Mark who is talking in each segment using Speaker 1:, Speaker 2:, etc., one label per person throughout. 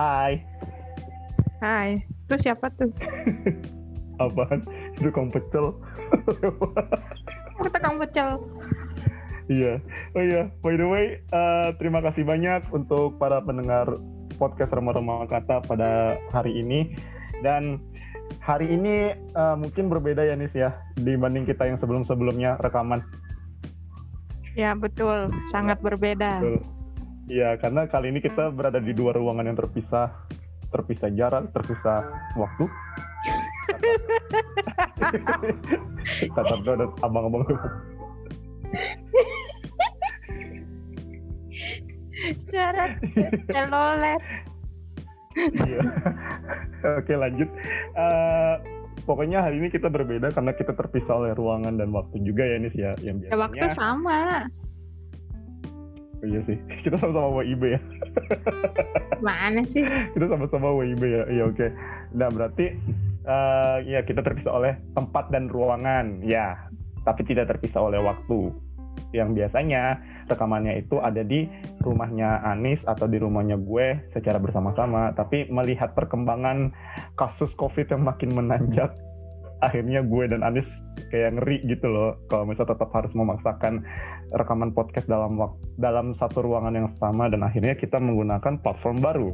Speaker 1: Hai.
Speaker 2: Hai. Itu siapa tuh?
Speaker 1: Apaan? Itu kang pecel.
Speaker 2: Oh, tukang pecel.
Speaker 1: Iya. Oh iya, by the way, uh, terima kasih banyak untuk para pendengar podcast Remah-Remah Kata pada hari ini. Dan hari ini uh, mungkin berbeda ya Nis ya, dibanding kita yang sebelum-sebelumnya rekaman.
Speaker 2: Ya, betul. Sangat berbeda.
Speaker 1: Betul. Iya, karena kali ini kita berada di dua ruangan yang terpisah, terpisah jarak, terpisah waktu. Kata ada abang-abang
Speaker 2: Syarat telolet.
Speaker 1: Iya. Oke lanjut. Uh, pokoknya hari ini kita berbeda karena kita terpisah oleh ruangan dan waktu juga ya Nis ya. Yang biasanya.
Speaker 2: Ya, waktu sama.
Speaker 1: Iya sih, kita sama-sama WIB ya.
Speaker 2: Mana sih?
Speaker 1: kita sama-sama WIB ya. Iya oke. Okay. Nah berarti uh, ya kita terpisah oleh tempat dan ruangan, ya. Tapi tidak terpisah oleh waktu. Yang biasanya rekamannya itu ada di rumahnya Anis atau di rumahnya gue secara bersama-sama. Tapi melihat perkembangan kasus COVID yang makin menanjak, akhirnya gue dan Anis kayak ngeri gitu loh kalau misalnya tetap harus memaksakan rekaman podcast dalam dalam satu ruangan yang sama dan akhirnya kita menggunakan platform baru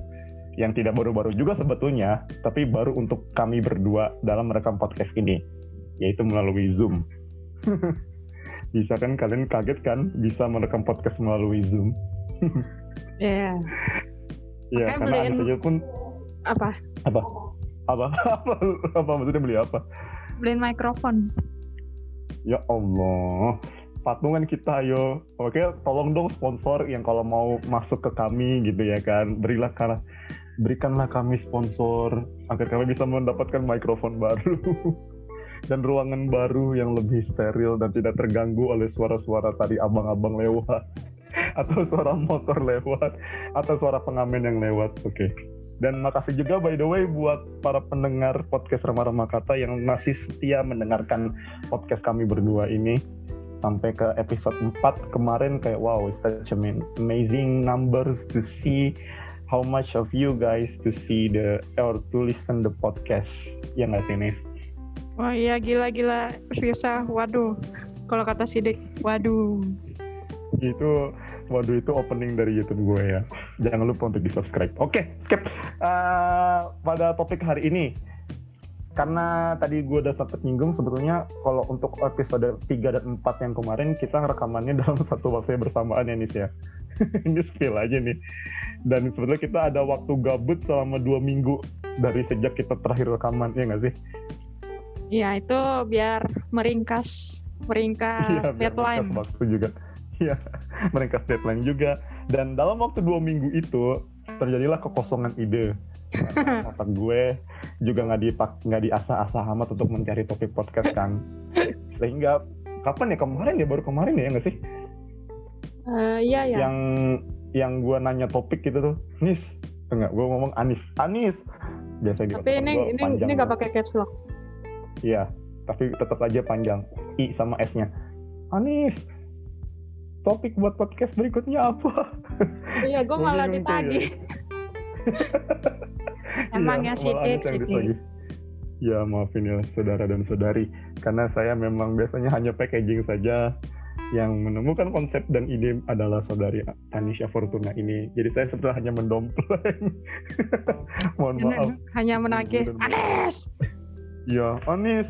Speaker 1: yang tidak baru-baru juga sebetulnya tapi baru untuk kami berdua dalam merekam podcast ini yaitu melalui Zoom. bisa kan kalian kaget kan bisa merekam podcast melalui Zoom?
Speaker 2: Iya.
Speaker 1: yeah. Iya, karena beliin... pun
Speaker 2: apa?
Speaker 1: Apa? Apa? apa? Apa maksudnya beli apa?
Speaker 2: Beliin mikrofon.
Speaker 1: Ya Allah, patungan kita yo. Oke, tolong dong sponsor yang kalau mau masuk ke kami gitu ya kan. Berilah karena berikanlah kami sponsor agar kami bisa mendapatkan mikrofon baru dan ruangan baru yang lebih steril dan tidak terganggu oleh suara-suara tadi abang-abang lewat atau suara motor lewat atau suara pengamen yang lewat. Oke. Okay. Dan makasih juga by the way buat para pendengar podcast Remah-Remah Kata yang masih setia mendengarkan podcast kami berdua ini. Sampai ke episode 4 kemarin kayak wow it's such amazing numbers to see how much of you guys to see the or to listen the podcast. Ya nggak sih Nis?
Speaker 2: Oh iya gila-gila bisa waduh. Kalau kata Sidik waduh.
Speaker 1: Itu Waduh itu opening dari YouTube gue ya. Jangan lupa untuk di subscribe. Oke, okay, skip. Uh, pada topik hari ini, karena tadi gue udah sempat nyinggung sebetulnya kalau untuk episode 3 dan 4 yang kemarin kita rekamannya dalam satu waktu yang bersamaan ya Nis ya. ini skill aja nih. Dan sebetulnya kita ada waktu gabut selama dua minggu dari sejak kita terakhir rekaman, ya nggak sih?
Speaker 2: Iya, itu biar meringkas meringkas ya, deadline.
Speaker 1: Meringkas waktu juga. Iya, mereka deadline juga. Dan dalam waktu dua minggu itu terjadilah kekosongan ide. Otak gue juga nggak dipak nggak diasah-asah amat untuk mencari topik podcast kan. Sehingga kapan ya kemarin ya baru kemarin ya nggak sih?
Speaker 2: Uh, iya ya.
Speaker 1: Yang yang gue nanya topik gitu tuh, Nis, enggak gue ngomong Anis, Anis.
Speaker 2: Biasa gitu. Tapi ini ini ini nggak pakai caps lock.
Speaker 1: Iya, tapi tetap aja panjang. I sama S-nya. Anis, topik buat podcast berikutnya apa?
Speaker 2: Iya, gue malah ditagih. Emang ya sidik, sidik.
Speaker 1: Ya maafin ya saudara dan saudari, karena saya memang biasanya hanya packaging saja yang menemukan konsep dan ide adalah saudari Tanisha Fortuna ini. Jadi saya sebetulnya hanya mendompleng. Mohon maaf.
Speaker 2: Hanya menagih. Anis!
Speaker 1: Ya, Anis.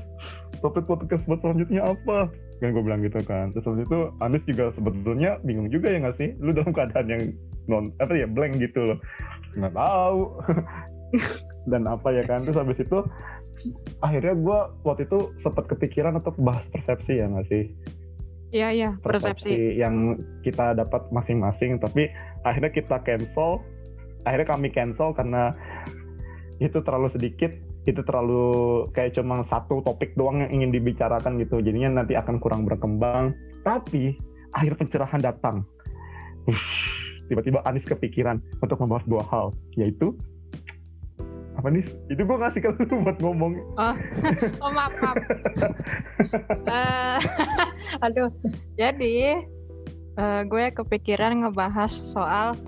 Speaker 1: Topik podcast buat selanjutnya apa? Kan gue bilang gitu kan. Terus habis itu Anis juga sebetulnya bingung juga ya nggak sih? Lu dalam keadaan yang non apa ya blank gitu loh. Nggak tahu. Dan apa ya kan? Terus habis itu akhirnya gue waktu itu sempat kepikiran untuk bahas persepsi ya nggak sih?
Speaker 2: Iya iya persepsi. persepsi
Speaker 1: yang kita dapat masing-masing tapi akhirnya kita cancel. Akhirnya kami cancel karena itu terlalu sedikit itu terlalu kayak cuma satu topik doang yang ingin dibicarakan gitu. Jadinya nanti akan kurang berkembang. Tapi akhir pencerahan datang. Tiba-tiba Anis kepikiran untuk membahas dua hal. Yaitu apa nih? Itu gue ngasih ke lu buat ngomong.
Speaker 2: Oh, oh maaf maaf. Uh, aduh. Jadi uh, gue kepikiran ngebahas soal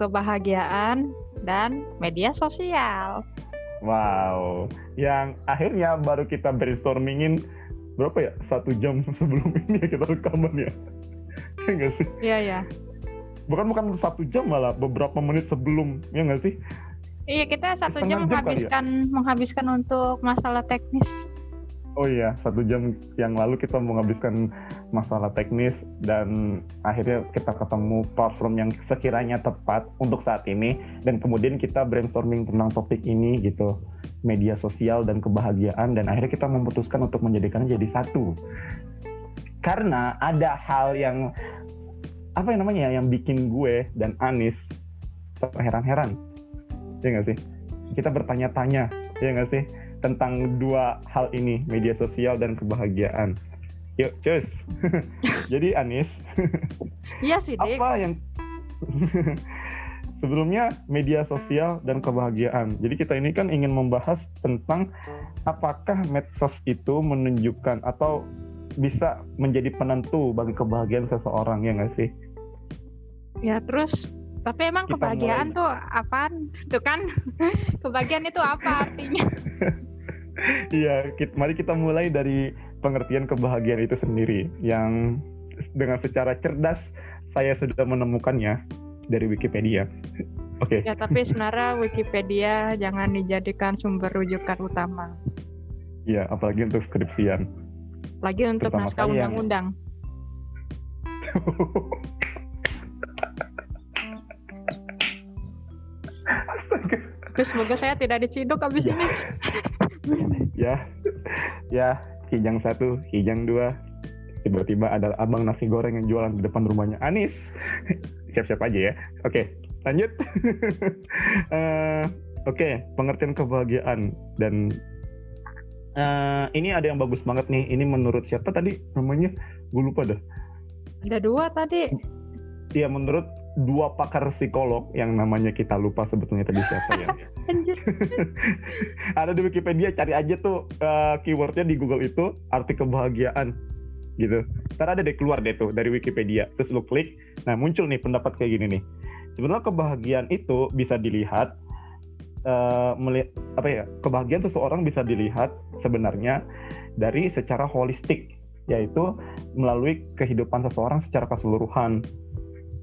Speaker 2: kebahagiaan dan media sosial.
Speaker 1: Wow, yang akhirnya baru kita brainstormingin berapa ya satu jam sebelum ini ya kita rekaman ya, ya nggak sih?
Speaker 2: Iya ya.
Speaker 1: Bukan bukan satu jam malah beberapa menit sebelum ya nggak sih?
Speaker 2: Iya kita satu
Speaker 1: Setengah jam
Speaker 2: jam
Speaker 1: ya?
Speaker 2: menghabiskan menghabiskan untuk masalah teknis.
Speaker 1: Oh iya, satu jam yang lalu kita menghabiskan masalah teknis dan akhirnya kita ketemu platform yang sekiranya tepat untuk saat ini. Dan kemudian kita brainstorming tentang topik ini gitu. Media sosial dan kebahagiaan. Dan akhirnya kita memutuskan untuk menjadikannya jadi satu. Karena ada hal yang apa yang namanya yang bikin gue dan Anis terheran-heran. Ya nggak sih? Kita bertanya-tanya. Ya nggak sih tentang dua hal ini, media sosial dan kebahagiaan. Yuk, cus. Jadi Anis,
Speaker 2: Iya sih, Dik.
Speaker 1: apa yang sebelumnya media sosial dan kebahagiaan. Jadi kita ini kan ingin membahas tentang apakah medsos itu menunjukkan atau bisa menjadi penentu bagi kebahagiaan seseorang ya nggak sih?
Speaker 2: Ya, terus tapi emang
Speaker 1: Kita
Speaker 2: kebahagiaan tuh apaan? Tuh kan kebahagiaan itu apa artinya?
Speaker 1: Iya, mari kita mulai dari pengertian kebahagiaan itu sendiri yang dengan secara cerdas saya sudah menemukannya dari Wikipedia. Oke,
Speaker 2: Ya, tapi sebenarnya Wikipedia jangan dijadikan sumber rujukan utama.
Speaker 1: iya apalagi untuk skripsian.
Speaker 2: Lagi untuk
Speaker 1: Pertama
Speaker 2: naskah undang-undang.
Speaker 1: Astaga.
Speaker 2: Terus semoga saya tidak diciduk abis
Speaker 1: Ya.
Speaker 2: ini.
Speaker 1: ya, ya, kijang satu, kijang dua. Tiba-tiba ada abang nasi goreng yang jualan di depan rumahnya Anis. Siap-siap aja ya. Oke, lanjut. Eh, Oke, pengertian kebahagiaan dan eh, ini ada yang bagus banget nih. Ini menurut siapa tadi namanya? Gue lupa dah.
Speaker 2: Ada dua tadi.
Speaker 1: Iya, menurut dua pakar psikolog yang namanya kita lupa sebetulnya tadi siapa ya.
Speaker 2: Anjir.
Speaker 1: ada di Wikipedia cari aja tuh eh, keywordnya di Google itu arti kebahagiaan gitu. Ntar ada deh keluar deh tuh dari Wikipedia. Terus lu klik, nah muncul nih pendapat kayak gini nih. Sebenarnya kebahagiaan itu bisa dilihat eh, meli- apa ya? Kebahagiaan seseorang bisa dilihat sebenarnya dari secara holistik, yaitu melalui kehidupan seseorang secara keseluruhan.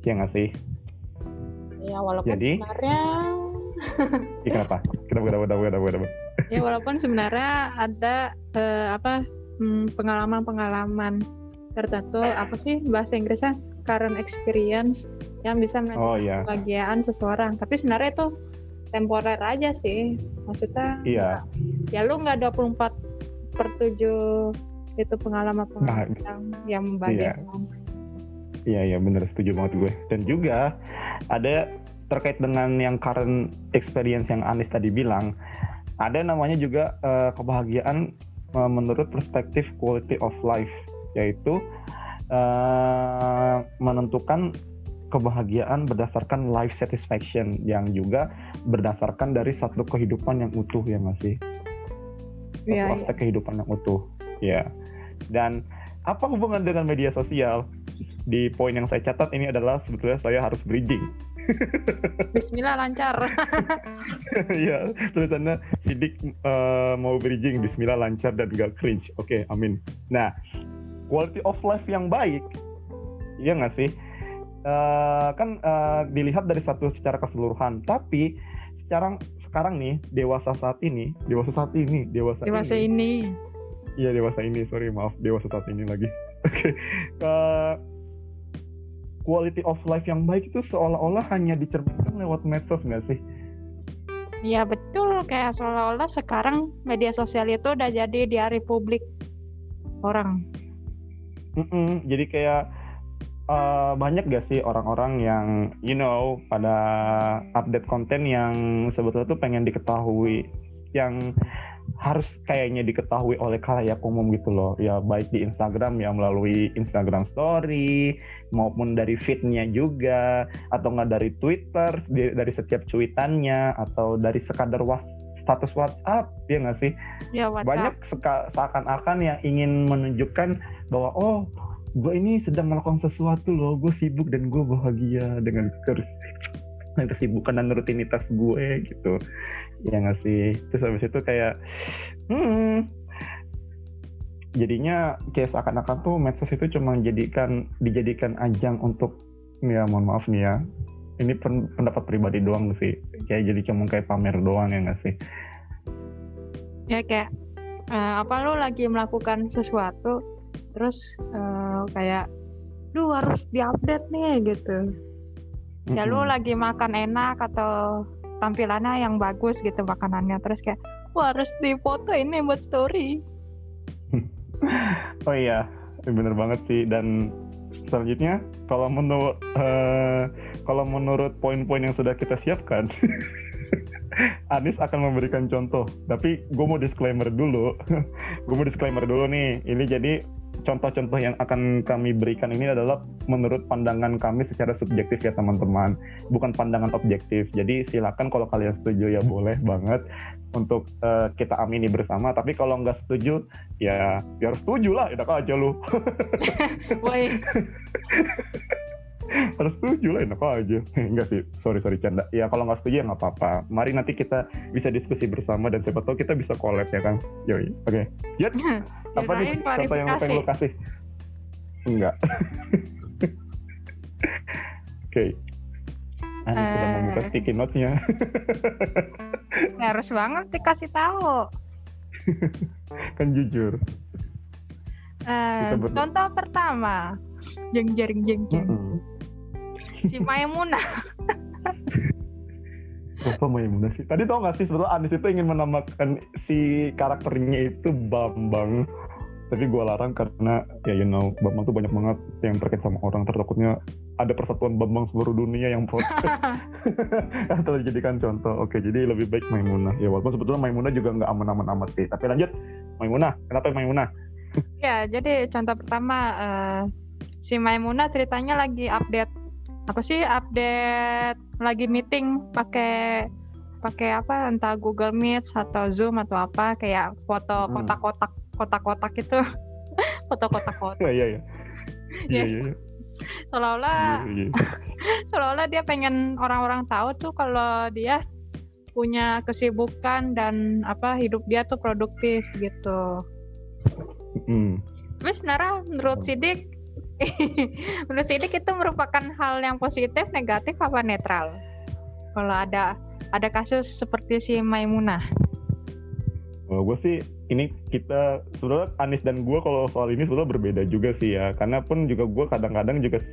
Speaker 1: Ya nggak sih?
Speaker 2: Ya walaupun
Speaker 1: Jadi-
Speaker 2: sebenarnya
Speaker 1: Ih, kenapa? Kenapa? Kenapa? Kenapa? Kenapa? kenapa?
Speaker 2: ya walaupun sebenarnya ada eh, apa hmm, pengalaman-pengalaman tertentu apa sih bahasa Inggrisnya current experience yang bisa menentukan
Speaker 1: Oh iya.
Speaker 2: kebahagiaan seseorang tapi sebenarnya itu temporer aja sih maksudnya
Speaker 1: Iya.
Speaker 2: ya lu nggak 24 per 7 itu pengalaman-pengalaman
Speaker 1: Nah,
Speaker 2: yang, yang membahagiakan
Speaker 1: Iya iya bener setuju banget gue. Dan juga ada terkait dengan yang current experience yang Anis tadi bilang, ada namanya juga eh, kebahagiaan eh, menurut perspektif quality of life, yaitu eh, menentukan kebahagiaan berdasarkan life satisfaction yang juga berdasarkan dari satu kehidupan yang utuh ya masih satu
Speaker 2: Iya, iya.
Speaker 1: aspek kehidupan yang utuh ya dan apa hubungan dengan media sosial di poin yang saya catat ini adalah sebetulnya saya harus bridging.
Speaker 2: Bismillah lancar.
Speaker 1: Ya tulisannya sidik eh, mau bridging. Bismillah lancar dan gak cringe. Oke amin. Nah quality of life yang baik iya nggak sih? Eh, kan eh, dilihat dari satu secara keseluruhan. Tapi sekarang sekarang nih dewasa saat ini dewasa saat ini dewasa,
Speaker 2: dewasa
Speaker 1: ini.
Speaker 2: ini.
Speaker 1: Iya dewasa ini, sorry maaf dewasa saat ini lagi. Oke, Eh, quality of life yang baik itu seolah-olah hanya dicerminkan lewat medsos nggak sih?
Speaker 2: Ya betul, kayak seolah-olah sekarang media sosial itu udah jadi diari publik orang.
Speaker 1: Mm-mm, jadi kayak eh, banyak gak sih orang-orang yang you know pada update konten yang sebetulnya tuh pengen diketahui, yang harus kayaknya diketahui oleh khalayak umum gitu loh. Ya baik di Instagram ya melalui Instagram Story maupun dari feednya juga atau nggak dari Twitter dari setiap cuitannya atau dari sekadar was- status WhatsApp ya nggak sih?
Speaker 2: Ya WhatsApp.
Speaker 1: banyak seakan-akan yang ingin menunjukkan bahwa oh gue ini sedang melakukan sesuatu loh gue sibuk dan gue bahagia dengan kesibukan dan rutinitas gue gitu ya nggak sih. Terus habis itu kayak hmm. Jadinya kayak seakan-akan tuh medsos itu cuma jadikan dijadikan ajang untuk ya mohon maaf nih ya. Ini pendapat pribadi doang sih? Kayak jadi cuma kayak pamer doang ya nggak sih?
Speaker 2: Ya kayak uh, apa lu lagi melakukan sesuatu terus uh, kayak lu harus diupdate nih gitu. Ya lu lagi makan enak atau tampilannya yang bagus gitu makanannya. Terus kayak wah harus dipoto ini buat story.
Speaker 1: Oh iya bener banget sih. Dan selanjutnya kalau menurut uh, kalau menurut poin-poin yang sudah kita siapkan Anis akan memberikan contoh. Tapi gue mau disclaimer dulu. Gue mau disclaimer dulu nih. Ini jadi contoh-contoh yang akan kami berikan ini adalah menurut pandangan kami secara subjektif ya teman-teman, bukan pandangan objektif. Jadi silakan kalau kalian setuju ya boleh banget untuk uh, kita amini bersama. Tapi kalau nggak setuju ya biar setuju lah, enak aja lu. harus setuju lah enak aja enggak sih sorry sorry canda ya kalau nggak setuju ya nggak apa-apa mari nanti kita bisa diskusi bersama dan siapa tahu kita bisa collab ya kan yoi oke okay. Yat, apa nih contoh yang pengen lo kasih enggak oke okay. Anda uh, sudah membuka eh. sticky notes-nya.
Speaker 2: harus banget dikasih tahu.
Speaker 1: kan jujur.
Speaker 2: Uh, contoh pertama, jeng jeng jeng jeng. Mm -hmm si Maimunah
Speaker 1: apa Maimunah sih? Tadi tau gak sih sebetulnya Anis itu ingin menamakan si karakternya itu Bambang. Tapi gue larang karena ya you know Bambang tuh banyak banget yang terkait sama orang. Tertakutnya ada persatuan Bambang seluruh dunia yang protes. Atau dijadikan contoh. Oke jadi lebih baik Maimunah. Ya walaupun sebetulnya Maimunah juga nggak aman-aman amat sih. Tapi lanjut Maimunah. Kenapa Maimunah?
Speaker 2: ya jadi contoh pertama uh, si Maimunah ceritanya lagi update apa sih update lagi meeting pakai pakai apa entah Google Meet atau Zoom atau apa kayak foto hmm. kotak-kotak kotak-kotak itu foto kotak-kotak.
Speaker 1: Iya iya iya. Iya
Speaker 2: iya. iya. Seolah-olah iya, seolah-olah dia pengen orang-orang tahu tuh kalau dia punya kesibukan dan apa hidup dia tuh produktif gitu. Hmm. Tapi sebenarnya menurut Sidik menurut Sidik itu merupakan hal yang positif, negatif, apa netral? Kalau ada ada kasus seperti si Maimunah.
Speaker 1: Kalau gue sih ini kita sebenarnya Anis dan gue kalau soal ini sebenarnya berbeda juga sih ya karena pun juga gue kadang-kadang juga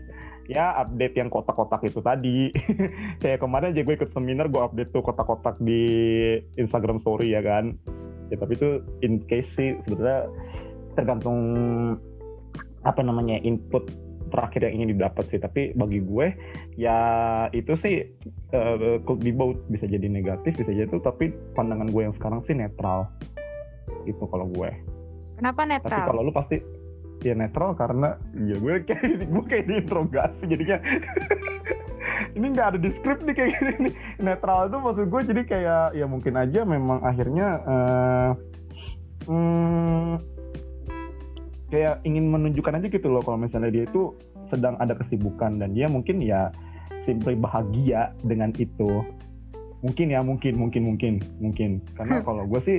Speaker 1: ya update yang kotak-kotak itu tadi kayak kemarin aja gue ikut seminar gue update tuh kotak-kotak di Instagram Story ya kan ya tapi itu in case sih sebetulnya tergantung apa namanya input terakhir yang ingin didapat sih. Tapi bagi gue ya itu sih uh, could be both. Bisa jadi negatif bisa jadi itu. Tapi pandangan gue yang sekarang sih netral. Itu kalau gue.
Speaker 2: Kenapa netral?
Speaker 1: tapi kalau lu pasti ya netral karena ya gue kayak gue kayak diinterogasi. Jadinya ini nggak ada di script nih kayak gini nih. Netral itu maksud gue jadi kayak ya mungkin aja memang akhirnya uh, hmm, kayak ingin menunjukkan aja gitu loh kalau misalnya dia itu sedang ada kesibukan dan dia mungkin ya simply bahagia dengan itu. Mungkin ya mungkin mungkin mungkin mungkin. Karena kalau gue sih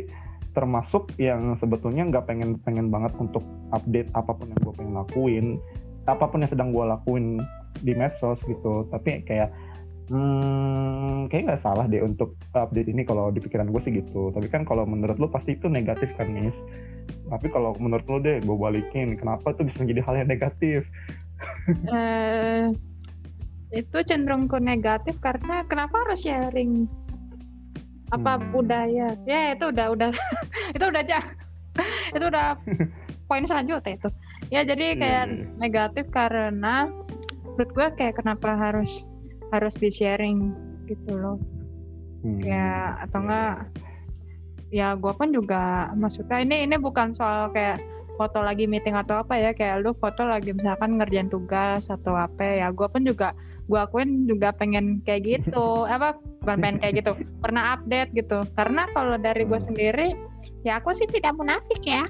Speaker 1: termasuk yang sebetulnya nggak pengen pengen banget untuk update apa pun yang gue pengen lakuin apa pun yang sedang gue lakuin di medsos gitu. Tapi kayak hmm, kayak nggak salah deh untuk update ini kalau di pikiran gue sih gitu. Tapi kan kalau menurut lo pasti itu negatif kan nis tapi kalau menurut lo deh gue balikin kenapa itu bisa menjadi hal yang negatif
Speaker 2: uh, itu cenderung ke negatif karena kenapa harus sharing apa hmm. budaya ya itu udah udah itu udah aja itu udah poin selanjutnya itu ya jadi iya, kayak yeah. negatif karena menurut gue kayak kenapa harus harus di sharing gitu loh hmm. ya atau enggak ya gue pun juga maksudnya ini ini bukan soal kayak foto lagi meeting atau apa ya kayak lu foto lagi misalkan ngerjain tugas atau apa ya gue pun juga gue akuin juga pengen kayak gitu. Apa? Bukan pengen kayak gitu pernah update gitu. Karena kalau dari gue hmm. sendiri ya aku sih tidak munafik ya.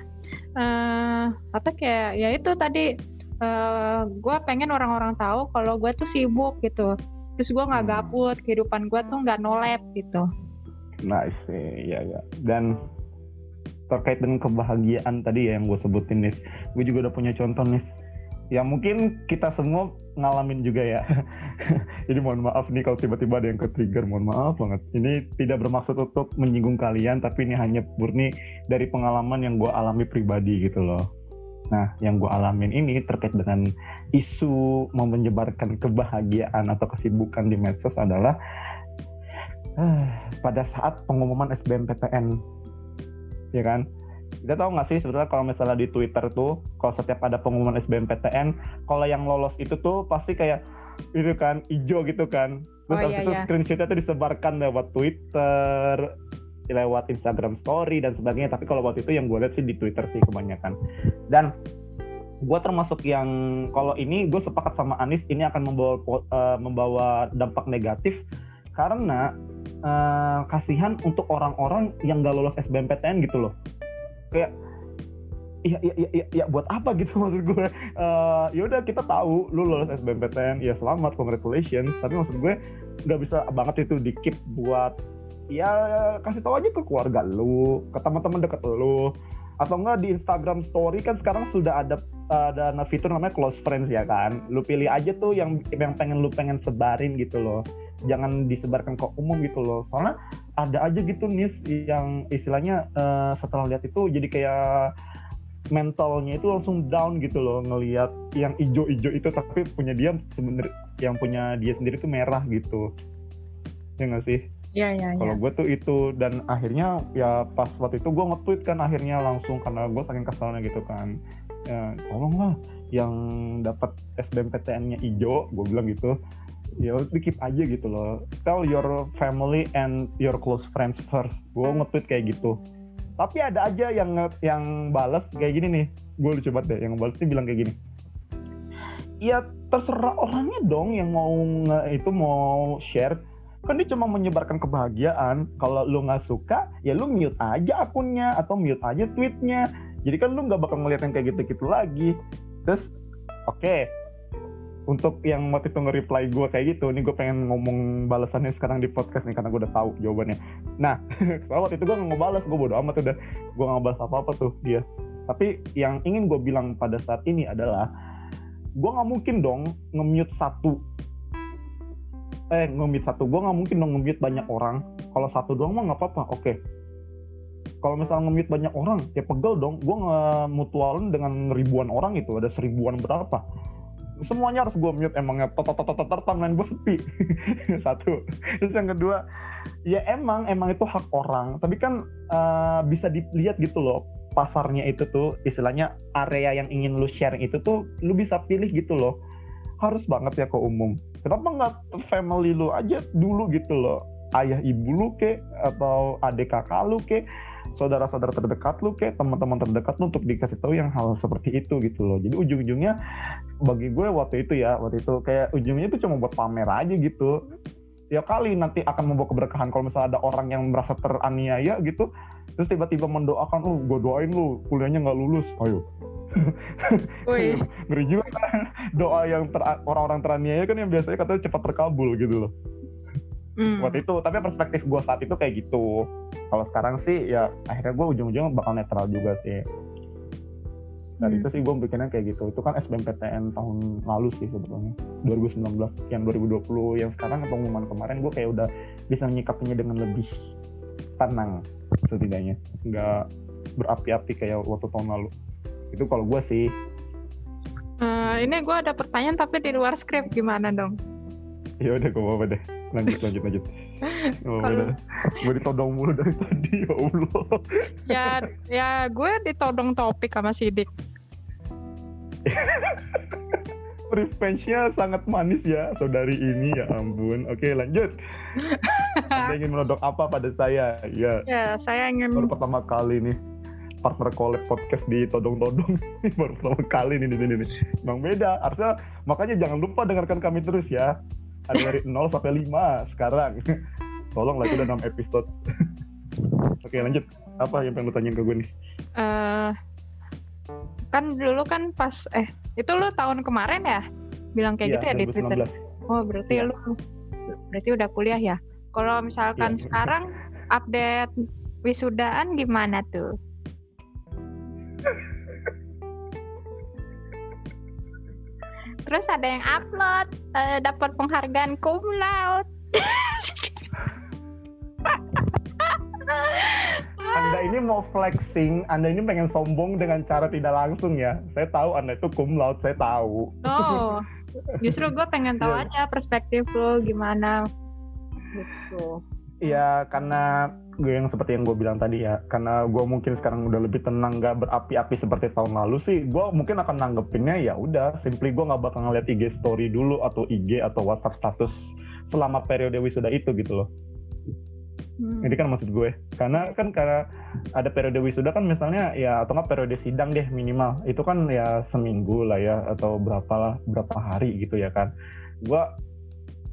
Speaker 2: Uh, apa kayak ya itu tadi uh, eh, gue pengen orang-orang tahu kalau gue tuh sibuk gitu. Terus gue nggak
Speaker 1: Hmm.
Speaker 2: gabut kehidupan gue tuh nggak nolep gitu
Speaker 1: Nice, iya ya. Dan terkait dengan kebahagiaan tadi ya yang gue sebutin nih, gue juga udah punya contoh nih. Ya mungkin kita semua ngalamin juga ya. Jadi mohon maaf nih kalau tiba-tiba ada yang ke trigger, mohon maaf banget. Ini tidak bermaksud untuk menyinggung kalian, tapi ini hanya murni dari pengalaman yang gue alami pribadi gitu loh. Nah, yang gue alamin ini terkait dengan isu menyebarkan kebahagiaan atau kesibukan di medsos adalah pada saat pengumuman SBMPTN, ya kan? Kita tahu nggak sih sebenarnya kalau misalnya di Twitter tuh, kalau setiap ada pengumuman SBMPTN, kalau yang lolos itu tuh pasti kayak itu kan hijau gitu kan. Terus
Speaker 2: Oh, iya,
Speaker 1: itu
Speaker 2: iya.
Speaker 1: screenshotnya tuh disebarkan lewat Twitter, lewat Instagram Story dan sebagainya. Tapi kalau waktu itu yang gue lihat sih di Twitter sih kebanyakan. Dan gue termasuk yang kalau ini gue sepakat sama Anis ini akan membawa eh, membawa dampak negatif karena eh, kasihan untuk orang-orang yang gak lolos SBMPTN gitu loh kayak Iya, iya, iya, iya, buat apa gitu maksud gue? Eh, ya udah kita tahu lu lolos SBMPTN, ya selamat, congratulations. Tapi maksud gue nggak bisa banget itu di keep buat ya kasih tahu aja ke keluarga lu, ke teman-teman deket lu, atau enggak di Instagram Story kan sekarang sudah ada ada fitur namanya close friends ya kan. Lu pilih aja tuh yang yang pengen lu pengen sebarin gitu loh. Jangan disebarkan ke umum gitu loh. Soalnya ada aja gitu nih yang istilahnya eh, setelah lihat itu jadi kayak mentalnya itu langsung down gitu loh ngelihat yang ijo-ijo itu tapi punya dia sebenernya yang punya dia sendiri tuh merah gitu ya nggak sih
Speaker 2: Iya iya iya.
Speaker 1: kalau gue tuh itu dan akhirnya ya pas waktu itu gue nge-tweet kan akhirnya langsung karena gue saking kesalnya gitu kan. Ya tolonglah yang dapat SBMPTN-nya ijo gue bilang gitu. Ya udah keep aja gitu loh. Tell your family and your close friends first. Gue nge-tweet kayak gitu. Tapi ada aja yang yang balas kayak gini nih. Gue lucu banget deh yang balas nih bilang kayak gini. Ya terserah orangnya dong yang mau itu mau share kan dia cuma menyebarkan kebahagiaan. Kalau lu nggak suka ya lu mute aja akunnya atau mute aja tweetnya. Jadi kan lu nggak bakal ngeliat yang kayak gitu-gitu lagi. Terus oke. Untuk yang waktu itu nge-reply gue kayak gitu, ini gue pengen ngomong balasannya sekarang di podcast nih karena gue udah tahu jawabannya. Nah, soalnya waktu itu gue nggak ngebales, gue bodo amat udah, gue nggak ngebales apa-apa tuh dia. Tapi yang ingin gue bilang pada saat ini adalah, gue nggak mungkin dong nge-mute satu, eh nge-mute satu, gue nggak mungkin dong nge-mute banyak orang. Kalau satu doang mah nggak apa-apa, oke. Kalau misalnya nge-mute banyak orang, ya pegel dong. Gue nge-mutualin dengan ribuan orang itu, ada seribuan berapa. Semuanya harus gue mute emangnya totototototor timeline gue sepi. Satu. Terus yang kedua ya emang emang itu hak orang. Tapi kan eh, bisa dilihat gitu loh pasarnya itu tuh istilahnya area yang ingin lu share itu tuh lu bisa pilih gitu loh. Harus banget ya ke umum kenapa nggak family lu aja dulu gitu loh? Ayah ibu lu ke atau adik kakak lu ke saudara-saudara terdekat lu kayak teman-teman terdekat lu untuk dikasih tahu yang hal seperti itu gitu loh. Jadi ujung-ujungnya bagi gue waktu itu ya waktu itu kayak ujungnya itu cuma buat pamer aja gitu. Ya kali nanti akan membawa keberkahan kalau misalnya ada orang yang merasa teraniaya gitu terus tiba-tiba mendoakan lu gue doain lu kuliahnya nggak lulus. Ayo
Speaker 2: Wih.
Speaker 1: ngeri juga kan. Doa yang ter- orang-orang teraniaya kan yang biasanya katanya cepat terkabul gitu loh.
Speaker 2: Hmm.
Speaker 1: waktu itu tapi perspektif gue saat itu kayak gitu. Kalau sekarang sih ya akhirnya gue ujung-ujungnya bakal netral juga sih. Dari
Speaker 2: Hmm.
Speaker 1: itu sih gue bikinnya kayak gitu. Itu kan SBMPTN tahun lalu sih sebetulnya. 2019 yang 2020 yang sekarang pengumuman kemarin gue kayak udah bisa menyikapinya dengan lebih tenang setidaknya. Nggak berapi-api kayak waktu tahun lalu itu kalau gue sih.
Speaker 2: Eh, ini gue ada pertanyaan tapi di luar skrip gimana dong?
Speaker 1: ya udah gue apa deh. Lanjut lanjut lanjut. Oh, gue ditodong mulu dari tadi ya Allah.
Speaker 2: Ya, ya gue ditodong topik sama Sidik.
Speaker 1: revenge-nya sangat manis ya saudari ini ya ampun. Oke lanjut. Anda ingin menodong apa pada saya? Ya.
Speaker 2: Ya, saya ingin
Speaker 1: baru pertama kali nih partner collab podcast di todong-todong Ini baru pertama kali nih di sini nih bang beda harusnya makanya jangan lupa dengarkan kami terus ya ada dari 0 sampai 5 sekarang tolong lah itu udah 6 episode oke lanjut apa yang pengen lu tanyain ke gue nih
Speaker 2: eh kan dulu kan pas eh itu lu tahun kemarin ya bilang kayak
Speaker 1: Iya,
Speaker 2: gitu ya di Twitter.
Speaker 1: 2019.
Speaker 2: Oh berarti
Speaker 1: Iya.
Speaker 2: lu berarti udah kuliah ya. Kalau misalkan
Speaker 1: Iya.
Speaker 2: sekarang update wisudaan gimana tuh? Terus ada yang upload eh, dapat penghargaan cum laude.
Speaker 1: Anda ini mau flexing, Anda ini pengen sombong dengan cara tidak langsung ya. Saya tahu Anda itu cum laude, saya tahu.
Speaker 2: Oh, justru gue pengen tahu
Speaker 1: Iya.
Speaker 2: aja perspektif lo gimana. Gitu.
Speaker 1: Iya, karena yang seperti yang gue bilang tadi ya, karena gue mungkin sekarang udah lebih tenang, gak berapi-api seperti tahun lalu sih, gue mungkin akan nanggepinnya ya udah, simply gue nggak bakal ngeliat IG story dulu atau IG atau WhatsApp status selama periode wisuda itu gitu loh.
Speaker 2: Hmm.
Speaker 1: Ini kan maksud gue, karena kan karena ada periode wisuda kan misalnya ya atau nggak periode sidang deh minimal, itu kan ya seminggu lah ya atau berapa lah berapa hari gitu ya kan. Gue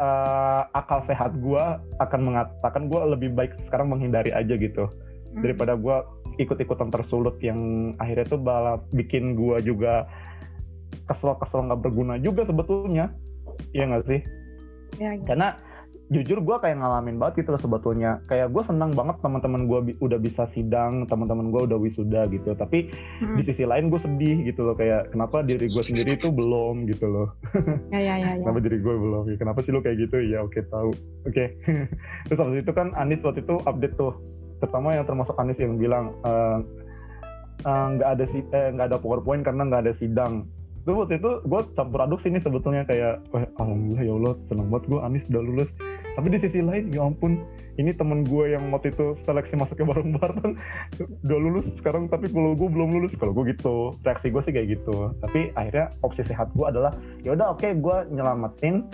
Speaker 1: eh, akal sehat gue akan mengatakan gue lebih baik sekarang menghindari aja gitu
Speaker 2: Hmm.
Speaker 1: daripada gue ikut-ikutan tersulut yang akhirnya tuh malah bikin gue juga kesel-kesel nggak berguna juga sebetulnya, iya nggak sih?
Speaker 2: Ya, gitu.
Speaker 1: karena jujur gue kayak ngalamin banget gitu loh sebetulnya. Kayak gue senang banget teman-teman gue bi- udah bisa sidang teman-teman gue udah wisuda gitu. Tapi
Speaker 2: Hmm.
Speaker 1: di sisi lain gue sedih gitu loh kayak kenapa diri gue sendiri tuh belum gitu loh.
Speaker 2: Ya, ya, ya, ya.
Speaker 1: kenapa diri gue belum ya? Kenapa sih lo kayak gitu? Ya oke tahu. Oke. Terus habis itu kan Anis waktu itu update tuh. Pertama yang termasuk Anis yang bilang eh, eh, nggak ada si eh, nggak ada powerpoint karena nggak ada sidang. Itu waktu itu gue campur aduk sih nih sebetulnya kayak wah alhamdulillah ya Allah seneng banget gue Anis udah lulus tapi di sisi lain ya ampun ini temen gue yang waktu itu seleksi masuknya bareng-bareng. Udah lulus sekarang tapi kalau gue belum lulus kalau gue gitu. Reaksi gue sih kayak gitu. Tapi akhirnya opsi sehat gue adalah ya udah oke gue nyelamatin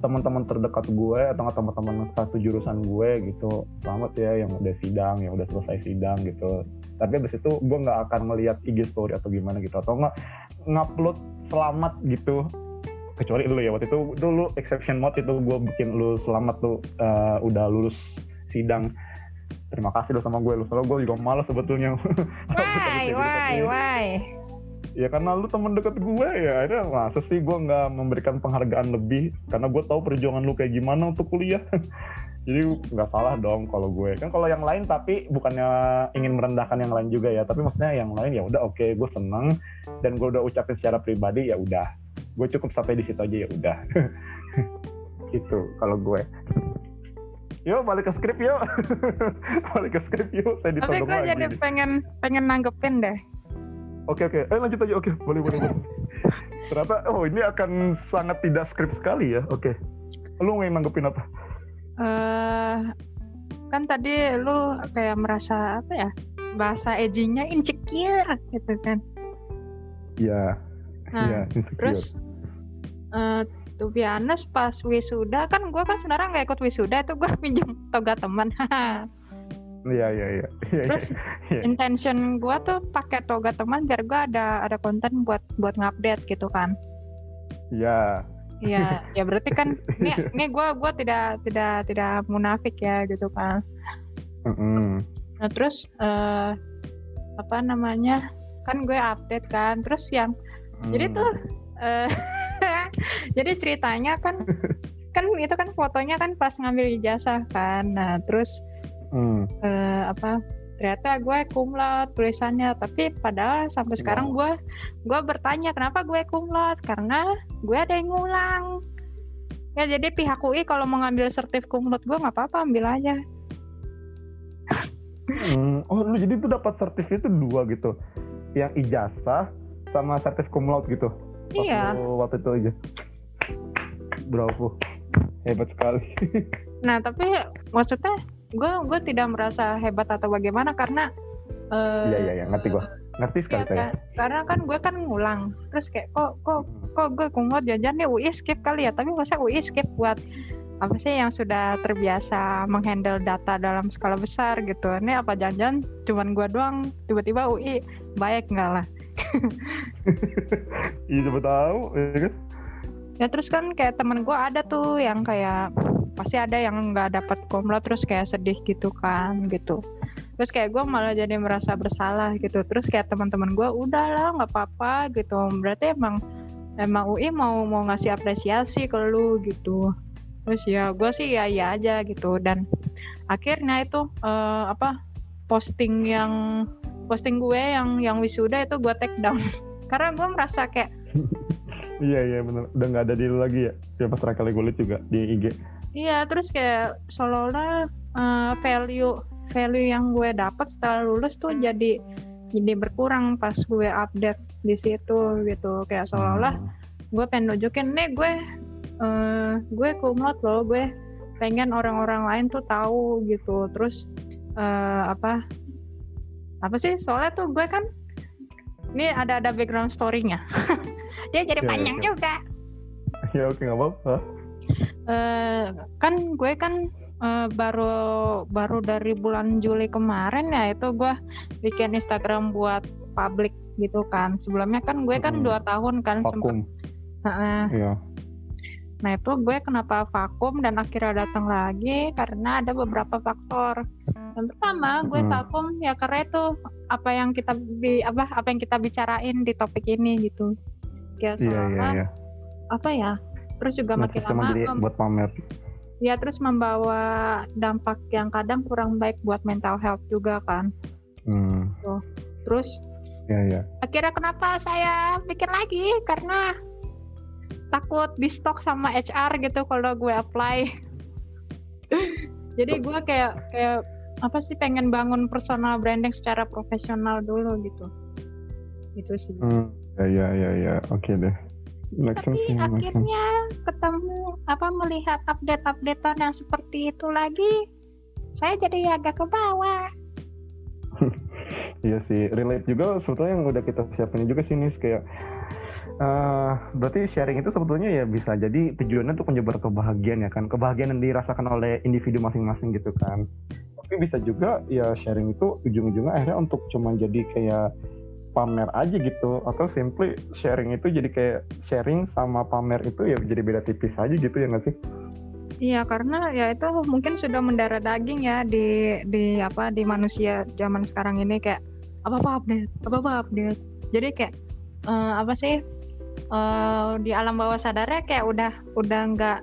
Speaker 1: teman-teman terdekat gue atau nggak teman-teman satu jurusan gue gitu. Selamat ya yang udah sidang yang udah selesai sidang gitu. Tapi abis itu gue nggak akan melihat IG story atau gimana gitu. Atau nggak ngupload selamat gitu kecuali dulu ya waktu itu dulu exception mode itu gue bikin lu selamat tuh eh, udah lulus sidang. Terima kasih lo sama gue lu. Soalnya gue juga malas sebetulnya.
Speaker 2: Why, why, why?
Speaker 1: ya karena lu temen deket gue ya akhirnya masa sih gue nggak memberikan penghargaan lebih? Karena gue tahu perjuangan lu kayak gimana untuk kuliah. Jadi nggak salah dong kalau gue kan kalau yang lain tapi bukannya ingin merendahkan yang lain juga ya tapi maksudnya yang lain ya udah oke gue seneng. Dan gue udah ucapin secara pribadi ya udah gue cukup sampai di situ aja ya udah gitu kalau gue yuk balik ke skrip yuk balik ke skrip yuk saya
Speaker 2: Tapi gue jadi
Speaker 1: nih.
Speaker 2: pengen pengen nanggepin deh.
Speaker 1: Oke oke, eh lanjut aja. Oke, boleh boleh. boleh. Ternyata oh ini akan sangat tidak skrip sekali ya. Oke. Lu mau nanggepin apa?
Speaker 2: eh kan tadi lu kayak merasa apa ya? Bahasa edgy-nya insecure gitu kan.
Speaker 1: Iya.
Speaker 2: Nah,
Speaker 1: Iya, insecure.
Speaker 2: terus eh to be honest pas wisuda kan gue kan sebenarnya nggak ikut wisuda itu gue pinjam toga teman
Speaker 1: Iya iya iya. Iya,
Speaker 2: terus
Speaker 1: iya.
Speaker 2: intention gue tuh pakai toga teman biar gue ada ada konten buat buat ngupdate gitu kan
Speaker 1: Iya.
Speaker 2: Iya, ya berarti kan ini ini gue gua tidak tidak tidak munafik ya gitu kan.
Speaker 1: Mm-mm.
Speaker 2: Nah terus eh apa namanya kan gue update kan, terus yang Jadi
Speaker 1: Mm.
Speaker 2: tuh eh jadi ceritanya kan kan itu kan fotonya kan pas ngambil ijazah kan, nah terus
Speaker 1: Mm.
Speaker 2: eh, apa ternyata gue kumlot tulisannya tapi padahal sampai sekarang gue gue bertanya kenapa gue kumlot karena gue ada yang ngulang ya jadi pihak UI kalau mau ngambil sertif kumlot gue nggak apa-apa ambil aja
Speaker 1: Mm. Oh lu jadi tuh dapat sertif itu dua gitu. Yang ijazah sama sertif cum laude gitu.
Speaker 2: Iya
Speaker 1: waktu itu aja. Bravo. Hebat sekali.
Speaker 2: nah tapi maksudnya gue gue tidak merasa hebat atau bagaimana karena eh,
Speaker 1: Iya iya iya, ngerti gua. Ngerti sekali
Speaker 2: Iya,
Speaker 1: saya.
Speaker 2: kan? karena kan gue kan ngulang terus kayak kok kok kok gue kumlot jajan nih UI skip kali ya tapi masa UI skip buat apa sih yang sudah terbiasa menghandle data dalam skala besar gitu ini apa jangan cuman gue doang tiba-tiba UI baik nggak lah
Speaker 1: Iya coba tahu, ya kan?
Speaker 2: ya terus kan kayak temen gue ada tuh yang kayak pasti ada yang nggak dapat kumlot terus kayak sedih gitu kan gitu. Terus kayak gue malah jadi merasa bersalah gitu. Terus kayak teman-teman gue udahlah nggak apa-apa gitu. Berarti emang emang UI mau mau ngasih apresiasi ke lu gitu. Terus ya gue sih ya ya aja gitu. Dan akhirnya itu uh, apa posting yang posting gue yang yang wisuda itu gue take down. Karena gue merasa kayak
Speaker 1: iya iya benar udah nggak ada di lu lagi ya? Ya pas terakhir kali gue liat juga di IG
Speaker 2: iya terus kayak seolah-olah uh, value value yang gue dapat setelah lulus tuh jadi jadi berkurang pas gue update di situ gitu. Kayak seolah-olah hmm. gue pengen nunjukin nih gue uh, gue kumlot loh gue pengen orang-orang lain tuh tahu gitu. Terus uh, apa apa sih? Soalnya tuh gue kan ini ada ada background story-nya. Dia jadi ya, panjang ya, juga.
Speaker 1: Ya oke nggak apa-apa.
Speaker 2: Uh, kan gue kan uh, baru baru dari bulan Juli kemarin ya itu gue bikin Instagram buat publik gitu kan. Sebelumnya kan gue kan hmm. dua tahun kan
Speaker 1: sempat uh, iya.
Speaker 2: Nah itu gue kenapa vakum dan akhirnya datang lagi karena ada beberapa faktor. Yang pertama gue hmm. vakum ya karena itu apa yang kita di apa apa yang kita bicarain di topik ini gitu. Ya soalnya yeah, yeah, yeah. apa ya? Terus juga nah, makin lama
Speaker 1: jadi buat pamer.
Speaker 2: Ya terus membawa dampak yang kadang kurang baik buat mental health juga kan. Hmm. Tuh. Terus
Speaker 1: ya, ya.
Speaker 2: akhirnya kenapa saya bikin lagi karena takut di stok sama HR gitu kalau gue apply. Jadi gue kayak kayak apa sih pengen bangun personal branding secara profesional dulu gitu. Itu sih.
Speaker 1: Hmm, ya ya ya ya. Oke okay deh
Speaker 2: ya, tapi sih, akhirnya ketemu apa melihat update-updatean yang seperti itu lagi saya jadi agak ke bawah.
Speaker 1: Iya sih relate juga sebetulnya yang udah kita siapin juga sih nih kayak Uh, berarti sharing itu sebetulnya ya bisa jadi tujuannya untuk menyebar kebahagiaan ya kan? Kebahagiaan yang dirasakan oleh individu masing-masing gitu kan. Tapi bisa juga ya sharing itu ujung-ujungnya akhirnya untuk cuman jadi kayak pamer aja gitu. Atau simply sharing itu jadi kayak sharing sama pamer itu ya jadi beda tipis aja gitu ya nggak sih?
Speaker 2: Iya karena ya itu mungkin sudah mendarah daging ya di di apa di manusia zaman sekarang ini kayak apa apa update apa apa update. Jadi kayak uh, apa sih uh, di alam bawah sadarnya kayak udah udah nggak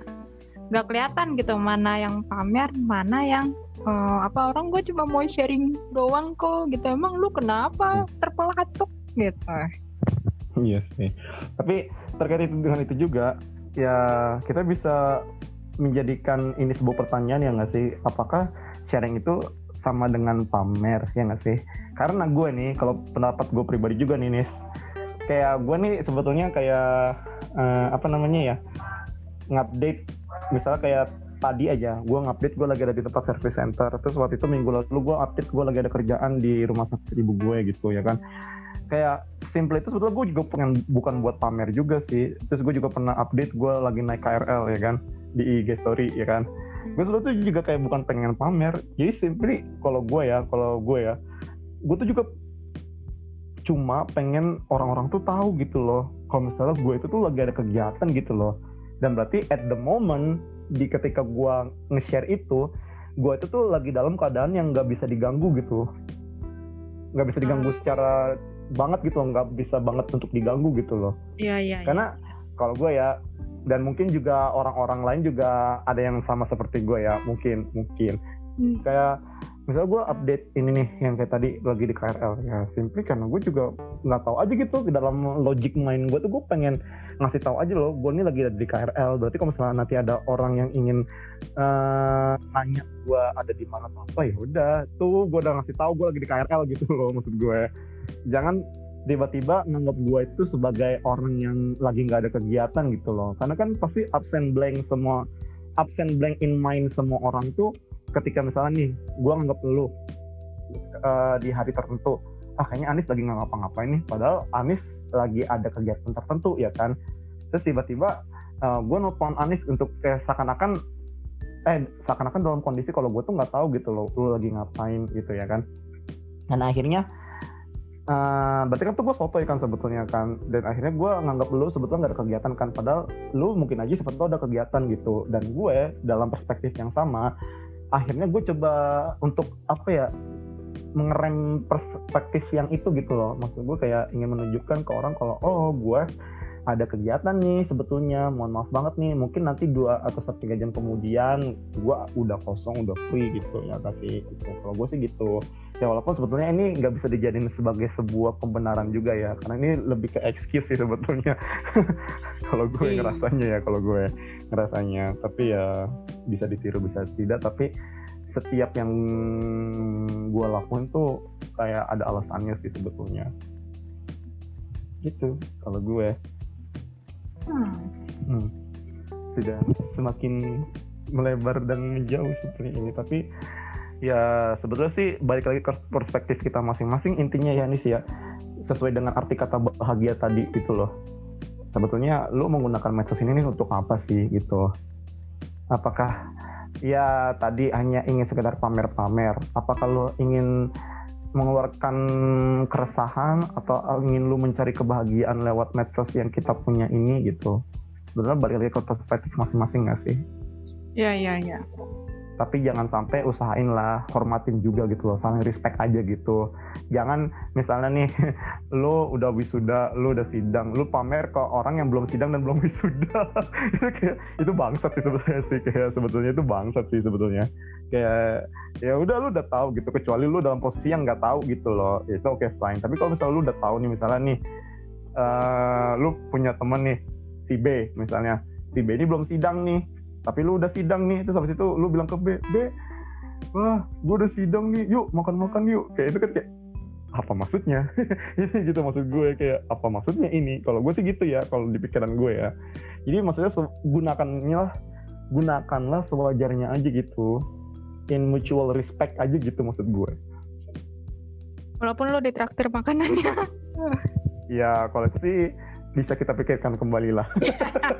Speaker 2: nggak kelihatan gitu mana yang pamer mana yang uh, apa orang gue cuma mau sharing doang kok gitu. Emang lu kenapa terpelatuk gitu?
Speaker 1: Iya sih. Tapi terkait itu dengan itu juga ya kita bisa menjadikan ini sebuah pertanyaan ya nggak sih? Apakah sharing itu sama dengan pamer ya nggak sih? Karena gue nih kalau pendapat gue pribadi juga nih Nis kayak gue nih sebetulnya kayak uh, apa namanya ya ngupdate misalnya kayak tadi aja gue ngupdate gue lagi ada di tempat service center terus waktu itu minggu lalu gue update gue lagi ada kerjaan di rumah sakit ibu gue gitu ya kan. Kayak simple itu sebetulnya gue juga pengen bukan buat pamer juga sih terus gue juga pernah update gue lagi naik KRL ya kan di IG story ya kan. Gue sebetulnya juga kayak bukan pengen pamer jadi simply kalau gue ya kalau gue ya gue tuh juga cuma pengen orang-orang tuh tahu gitu loh. Kalau misalnya gue itu tuh lagi ada kegiatan gitu loh. Dan berarti at the moment di ketika gue nge-share itu gue itu tuh lagi dalam keadaan yang nggak bisa diganggu gitu. Nggak bisa diganggu hmm. secara banget gitu loh. Nggak bisa banget untuk diganggu gitu loh.
Speaker 2: Iya iya, iya.
Speaker 1: karena kalau gue ya dan mungkin juga orang-orang lain juga ada yang sama seperti gue ya. Mungkin mungkin. Hmm. kayak misalnya gue update ini nih yang kayak tadi lagi di KRL ya simply karena gue juga nggak tahu aja gitu di dalam logic main gue tuh gue pengen ngasih tahu aja loh gue ini lagi ada di KRL berarti kalau misalnya nanti ada orang yang ingin uh, nanya gue ada di mana apa ya udah. Tuh gue udah ngasih tahu gue lagi di KRL gitu loh maksud gue jangan tiba-tiba nganggap gue itu sebagai orang yang lagi nggak ada kegiatan gitu loh. Karena kan pasti absen blank semua absen blank in mind semua orang tuh ketika misalnya nih gue nganggap lu uh, di hari tertentu ah kayaknya Anis lagi nggak ngapa-ngapain nih padahal Anis lagi ada kegiatan tertentu ya kan? Terus tiba-tiba uh, eh, gue nelfon Anis untuk kayak seakan-akan eh seakan-akan dalam kondisi kalau gue tuh nggak tahu gitu loh lu lagi ngapain gitu ya kan? Dan akhirnya Uh, berarti kan tuh gue sotoy kan sebetulnya kan? Dan akhirnya gue nganggap lu sebetulnya gak ada kegiatan kan? Padahal lu mungkin aja sebetulnya ada kegiatan gitu. Dan gue dalam perspektif yang sama akhirnya gue coba untuk apa ya mengerem perspektif yang itu gitu loh. Maksud gue kayak ingin menunjukkan ke orang kalau oh gue ada kegiatan nih sebetulnya. Mohon maaf banget nih mungkin nanti dua atau satu tiga jam kemudian gue udah kosong udah free gitu ya tapi gitu. kalau gue sih gitu. Ya walaupun sebetulnya ini nggak bisa dijadiin sebagai sebuah pembenaran juga ya karena ini lebih ke excuse sih sebetulnya. Kalau gue
Speaker 2: Iya.
Speaker 1: ngerasanya ya kalau gue ngerasanya. Tapi ya bisa ditiru bisa tidak. Tapi setiap yang gue lakuin tuh kayak ada alasannya sih sebetulnya. Gitu kalau gue
Speaker 2: Hmm.
Speaker 1: Hmm. Sudah semakin melebar dan menjauh seperti ini. Tapi ya sebetulnya sih balik lagi ke perspektif kita masing-masing. Intinya ya nih ya sesuai dengan arti kata bahagia tadi gitu loh. Sebetulnya lu menggunakan medsos ini nih untuk apa sih gitu? Apakah ya tadi hanya ingin sekedar pamer-pamer? Apakah lu ingin mengeluarkan keresahan atau ingin lu mencari kebahagiaan lewat medsos yang kita punya ini gitu sebenarnya balik lagi ke perspektif masing-masing nggak sih
Speaker 2: Ya, ya, ya.
Speaker 1: Tapi jangan sampai usahain lah hormatin juga gitu loh saling respect aja gitu. Jangan misalnya nih lu udah wisuda lu udah sidang lu pamer ke orang yang belum sidang dan belum wisuda. Itu kayak itu bangsat sih sebetulnya sih kayak sebetulnya itu bangsat sih sebetulnya. Kayak ya udah lu udah tahu gitu kecuali lu dalam posisi yang nggak tahu gitu loh itu oke fine. Tapi kalau misalnya lu udah tahu nih misalnya nih eh lu punya temen nih si B misalnya. Si B ini belum sidang nih tapi lu udah sidang nih terus habis itu lu bilang ke B B wah gue udah sidang nih yuk makan makan yuk. Kayak itu kan kayak apa maksudnya? Ini gitu maksud gue kayak apa maksudnya ini? Kalau gue sih gitu ya kalau di pikiran gue ya. Jadi maksudnya gunakannya lah gunakanlah sewajarnya aja gitu. In mutual respect aja gitu maksud gue
Speaker 2: Walaupun lo ditraktir makanannya.
Speaker 1: ya kalau itu sih bisa kita pikirkan kembali lah.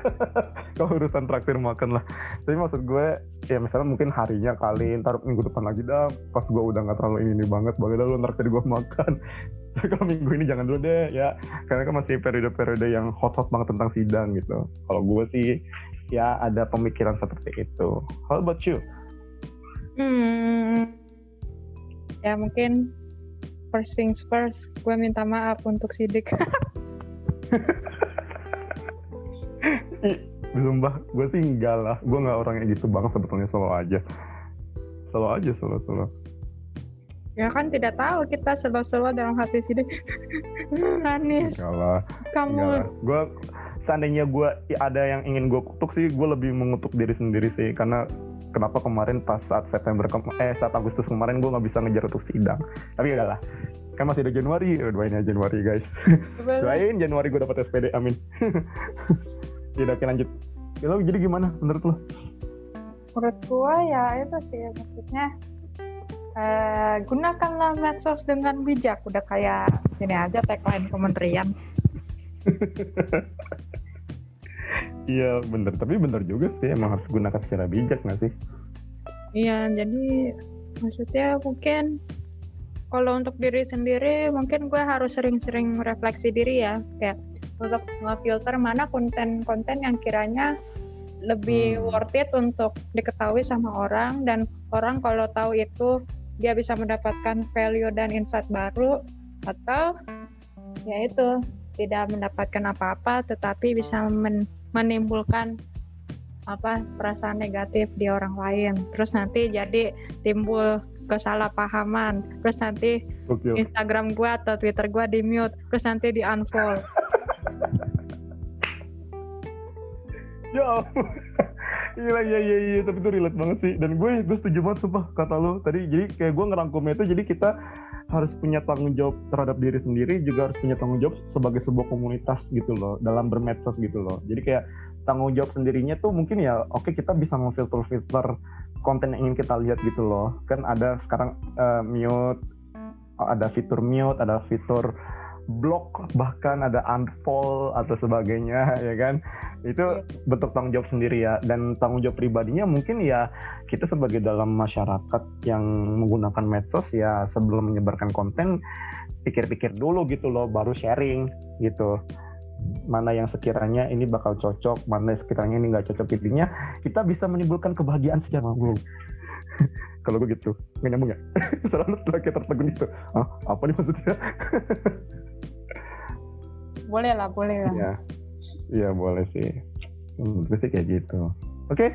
Speaker 1: Kalau urusan traktir makan lah. Tapi maksud gue ya misalnya mungkin harinya kali ntar minggu depan lagi dah pas gue udah nggak terlalu ini, ini banget dah lu traktir gue makan. Tapi kalau minggu ini jangan dulu deh ya. Karena kan masih periode-periode yang hot-hot banget tentang sidang gitu. Kalau gue sih ya ada pemikiran seperti itu. How about you?
Speaker 2: Hmm. Ya mungkin first things first, gue minta maaf untuk sidik.
Speaker 1: belum bah gue sih enggak lah. Gue nggak orang yang gitu banget sebetulnya selalu aja. Selalu aja selalu selalu
Speaker 2: ya kan tidak tahu kita selo-selo dalam hati
Speaker 1: enggak lah. Enggak
Speaker 2: kamu.
Speaker 1: lah. Gue seandainya gue ada yang ingin gue kutuk sih gue lebih mengutuk diri sendiri sih. Karena kenapa kemarin pas saat September eh saat Agustus kemarin gue nggak bisa ngejar untuk sidang. Tapi udahlah kan masih ada Januari. Doain ya Januari guys. Doain Januari gue dapat SPD amin udah, oke lanjut. Ya, lo jadi gimana menurut lo?
Speaker 2: Menurut gue ya itu sih maksudnya eh, gunakanlah medsos dengan bijak. Udah kayak ini aja tagline kementerian.
Speaker 1: iya bener. Tapi bener juga sih emang harus gunakan secara bijak nggak sih?
Speaker 2: Iya, jadi maksudnya mungkin kalau untuk diri sendiri mungkin gue harus sering-sering refleksi diri ya, kayak untuk ngefilter mana konten-konten yang kiranya lebih
Speaker 1: Hmm.
Speaker 2: worth it untuk diketahui sama orang. Dan orang kalau tahu itu dia bisa mendapatkan value dan insight baru atau ya itu tidak mendapatkan apa-apa tetapi bisa men- menimbulkan apa perasaan negatif di orang lain. Terus nanti jadi timbul kesalahpahaman. Terus nanti. Instagram gua atau Twitter gua di mute terus nanti di unfollow
Speaker 1: Ya ampun. Iya, iya, iya, tapi itu relate banget sih. Dan gue, gue setuju banget sumpah kata lo. Tadi, jadi kayak gue ngerangkumnya itu, jadi kita harus punya tanggung jawab terhadap diri sendiri, juga harus punya tanggung jawab sebagai sebuah komunitas gitu loh, dalam bermedsos gitu loh. Jadi kayak tanggung jawab sendirinya tuh mungkin ya, oke kita bisa memfilter-filter konten yang ingin kita lihat gitu loh. Kan ada sekarang eh, mute, ada fitur mute, ada fitur block, bahkan ada unfollow atau sebagainya, ya kan? Itu bentuk tanggung jawab sendiri ya. Dan tanggung jawab pribadinya mungkin ya kita sebagai dalam masyarakat yang menggunakan medsos ya sebelum menyebarkan konten pikir-pikir dulu gitu loh baru sharing gitu. Mana yang sekiranya ini bakal cocok mana yang sekiranya ini nggak cocok. Intinya kita bisa menimbulkan kebahagiaan secara umum kalau gue gitu nggak nyambung ya selalu kita tertegun itu ah, apa nih maksudnya
Speaker 2: boleh lah boleh lah
Speaker 1: ya Iya boleh sih. Hmm, sih kayak gitu. Oke, okay.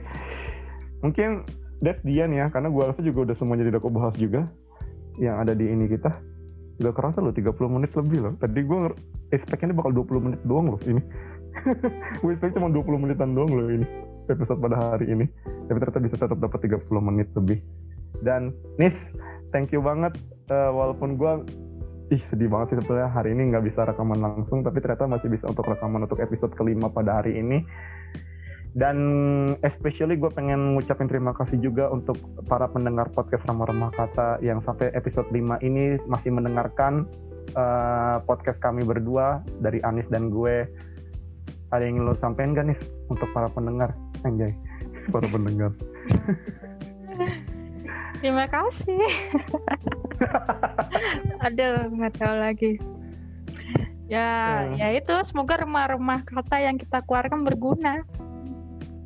Speaker 1: mungkin that's Dian ya, karena gue rasa juga udah semuanya tidak bahas juga yang ada di ini kita. Udah kerasa loh 30 menit lebih loh. Tadi gue expect-nya bakal 20 menit doang loh ini. gue expect cuma 20 menitan doang loh ini episode pada hari ini. Tapi ternyata bisa tetap dapat 30 menit lebih. Dan Nis, thank you banget. Uh, walaupun gue ih sedih banget sih sebetulnya hari ini nggak bisa rekaman langsung tapi ternyata masih bisa untuk rekaman untuk episode kelima pada hari ini. Dan especially gue pengen ngucapin terima kasih juga untuk para pendengar podcast Ramah Ramah Kata yang sampai episode 5 ini masih mendengarkan uh, podcast kami berdua dari Anis dan gue. Ada yang lo sampein gak nih untuk para pendengar? Anjay para pendengar
Speaker 2: Terima kasih. Aduh, nggak tahu lagi. Ya, hmm. ya itu semoga remah-remah kata yang kita keluarkan berguna.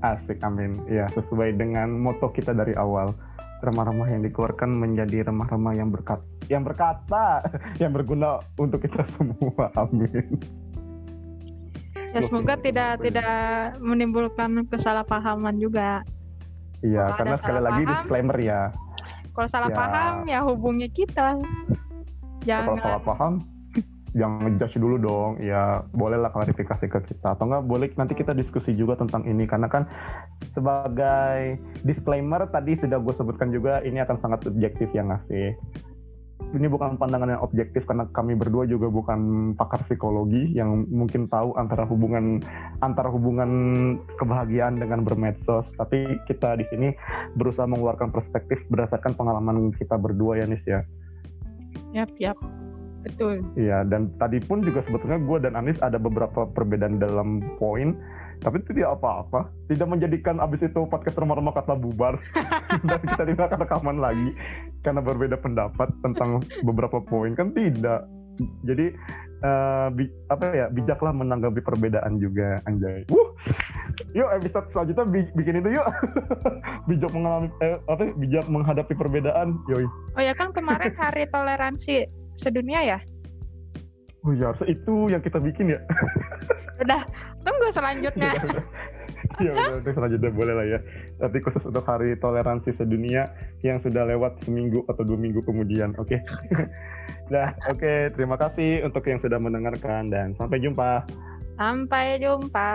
Speaker 1: Asik, amin. Ya, sesuai dengan moto kita dari awal. Remah-remah yang dikeluarkan menjadi remah-remah yang berkat, yang berkata, yang berguna untuk kita semua. Amin.
Speaker 2: Ya, semoga tidak tidak menimbulkan kesalahpahaman juga.
Speaker 1: Iya, karena sekali lagi disclaimer ya
Speaker 2: kalau salah ya. paham ya hubungi kita.
Speaker 1: Jangan. Kalau salah paham, jangan ngejudge dulu dong. Ya bolehlah klarifikasi ke kita. Atau enggak boleh nanti kita diskusi juga tentang ini. Karena kan sebagai disclaimer tadi sudah gue sebutkan juga ini akan sangat subjektif ya ngasih ini bukan pandangan yang objektif karena kami berdua juga bukan pakar psikologi yang mungkin tahu antara hubungan antara hubungan kebahagiaan dengan bermedsos tapi kita di sini berusaha mengeluarkan perspektif berdasarkan pengalaman kita berdua ya Nis ya.
Speaker 2: Yap, yap. Betul.
Speaker 1: Iya, dan tadi pun juga sebetulnya gue dan Anis ada beberapa perbedaan dalam poin tapi itu tidak apa-apa. Tidak menjadikan abis itu podcast remah-remah kata bubar. Dan kita tidak akan rekaman lagi. Karena berbeda pendapat tentang beberapa poin. Kan tidak. Jadi uh, bi apa ya bijaklah menanggapi perbedaan juga anjay. Wuh, yuk episode selanjutnya bi bikin itu yuk. Bijak mengalami eh, apa bijak menghadapi perbedaan yoi.
Speaker 2: Oh ya kan kemarin hari toleransi sedunia ya?
Speaker 1: Oh ya harusnya itu yang kita bikin ya.
Speaker 2: Udah tunggu selanjutnya.
Speaker 1: Ya udah, udah selanjutnya boleh lah ya. Tapi khusus untuk hari toleransi sedunia yang sudah lewat seminggu atau dua minggu kemudian oke? Okay? nah oke. Okay, terima kasih untuk yang sudah mendengarkan dan sampai jumpa.
Speaker 2: Sampai jumpa